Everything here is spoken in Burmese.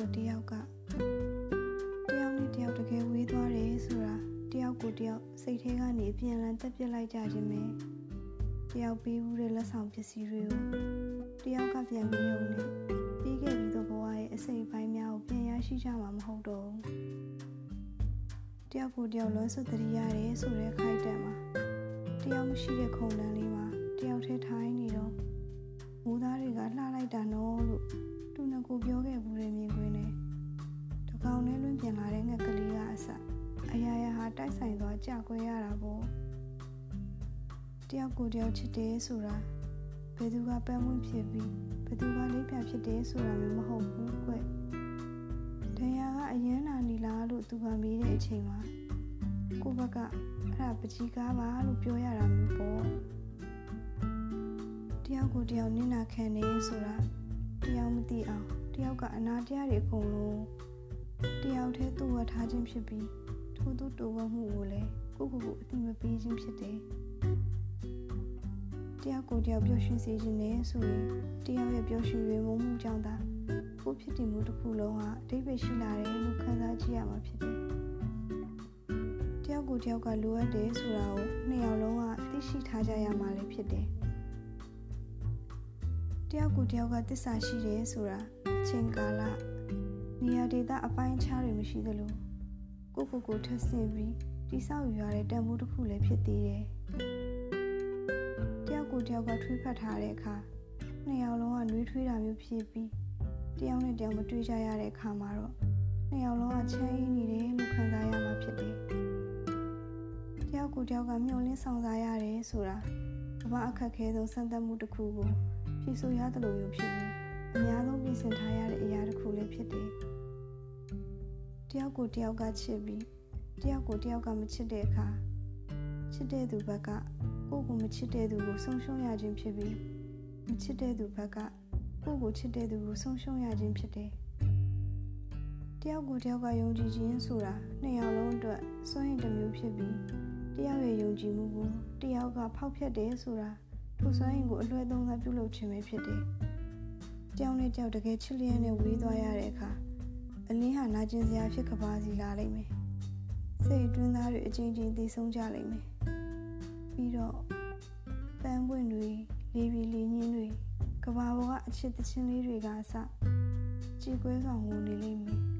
ကိုတယောက်ကတယောက်နဲ့တယောက်တကယ်ဝေးသွားတယ်ဆိုတာတယောက်ကိုတယောက်စိတ်ထဲကနေအပြန်အလှန်တက်ပြစ်လိုက်ကြခြင်းပဲတယောက်ပေးဦးတဲ့လက်ဆောင်ပစ္စည်းတွေကိုတယောက်ကပြန်ပြီးရုံနဲ့ပြီးခဲ့ပြီးတော့ဘဝရဲ့အစိမ်ပိုင်းများကိုပြန်ရရှိကြမှာမဟုတ်တော့ဘူးတယောက်ကိုတယောက်လွမ်းဆွတ်တရရတယ်ဆိုတဲ့ခိုက်တံမှာတယောက်မရှိတဲ့ခုံတန်းလေးမှာတယောက်တည်း က်ဆိုင်သွားကြကွဲရတာပေါ့တယောက်ကိုတယောက်ချစ်တယ်ဆိုတာဘယ်သူကပန်းမွင့်ဖြစ်ပြီးဘယ်သူကလေးပြဖြစ်တယ်ဆိုတာမျိုးမဟုတ်ဘူးကွတရားကအရန်နာနေလားလို့သူကမေးတဲ့အချိန်မှာကိုဘက်ကအဲ့ဒါပကြီးကားပါလို့ပြောရတာမျိုးပေါ့တယောက်ကိုတယောက်နင့်နာခံနေဆိုတာတယောက်မသိအောင်တယောက်ကအနာတရားတွေအကုန်လုံးတယောက်တည်းသူ့ဝတ်ထားခြင်းဖြစ်ပြီး ထို့သူတိုးဝမှုကိုလည်းကိုကိုကိုအတိမပေးခြင်းဖြစ်တယ်တယောက်ကိုတယောက်ပျော်ရွှင်စေခြင်းနဲ့ဆိုရင်တယောက်ရဲ့ပျော်ရွှင်ရွေးမှုမှုကြောင့်သာကိုဖြစ်တည်မှုတစ်ခုလုံးဟာအတိတ်ပဲရှိလာတယ်လို့ခံစားကြည့်ရမှာဖြစ်တယ်တယောက်ကိုတယောက်ကလိုအပ်တယ်ဆိုတာကိုနှစ်ယောက်လုံးကသိရှိထားကြရမှာလည်းဖြစ်တယ်တယောက်ကိုတယောက်ကတစ္ဆာရှိတယ်ဆိုတာအချိန်ကာလနေရာဒေသအပိုင်းအခြားတွေမရှိသလို ကိုကိုကိုထပ်ဆင့်ပြီးတိဆောက်ယူရတဲ့တန်ဖိုးတစ်ခုလည်းဖြစ်သေးတယ်။တယောက်ကိုတယောက်ကထွေးဖက်ထားတဲ့အခါနှစ်ယောက်လုံးကနှွေးထွေးတာမျိုးဖြစ်ပြီးတယောက်နဲ့တယောက်မတွေ့ကြရတဲ့အခါမှာတော့နှစ်ယောက်လုံးကချမ်းအေးနေတယ်လို့ခံစားရမှာဖြစ်တယ်။တယောက်ကိုတယောက်ကမျှော်လင့်ဆောင်စားရတယ်ဆိုတာကမ္ဘာအခက်ခဲဆုံးစံသက်မှုတစ်ခုကိုဖြည့်ဆို့ရသလိုမျိုးဖြစ်ပြီးအများဆုံးပြင်ဆင်ထားရတဲ့အရာတစ်ခုလည်းဖြစ်တယ်။ တယောက်ကိုတယောက်ကချစ်ပြီးတယောက်ကိုတယောက်ကမချစ်တဲ့အခါချစ်တဲ့သူဘက်ကကိုယ့်ကိုမချစ်တဲ့သူကိုဆုံးရှုံးရခြင်းဖြစ်ပြီးမချစ်တဲ့သူဘက်ကကိုယ့်ကိုချစ်တဲ့သူကိုဆုံးရှုံးရခြင်းဖြစ်တယ်။တယောက်ကိုတယောက်ကယုံကြည်ခြင်းဆိုတာနှစ်ယောက်လုံးအတွက်စွန့်ရင်တစ်မျိုးဖြစ်ပြီးတယောက်ရဲ့ယုံကြည်မှုကိုတယောက်ကဖောက်ဖျက်တယ်ဆိုတာထိုစွန့်ရင်ကိုအလွဲသုံးစားပြုလုပ်ခြင်းပဲဖြစ်တယ်။တယောက်နဲ့တယောက်တကယ်ချစ်လျက်နဲ့ဝေးသွားရတဲ့အခါ အလင်းဟာနာကျင်စရာဖြစ်ကပါစီလာလိမ့်မယ်စိတ်အတွင်းသားတွေအချင်းချင်းသိဆုံးကြလိမ့်မယ်ပြီးတော့ပန်းပွင့်တွေလေးပြီးလေးညင်းတွေကဘာပေါ်ကအချစ်တချင်းလေးတွေကအစကြည်ကွဲဆောင်ဝင်နေလိမ့်မယ်ရှိန်သူအောင်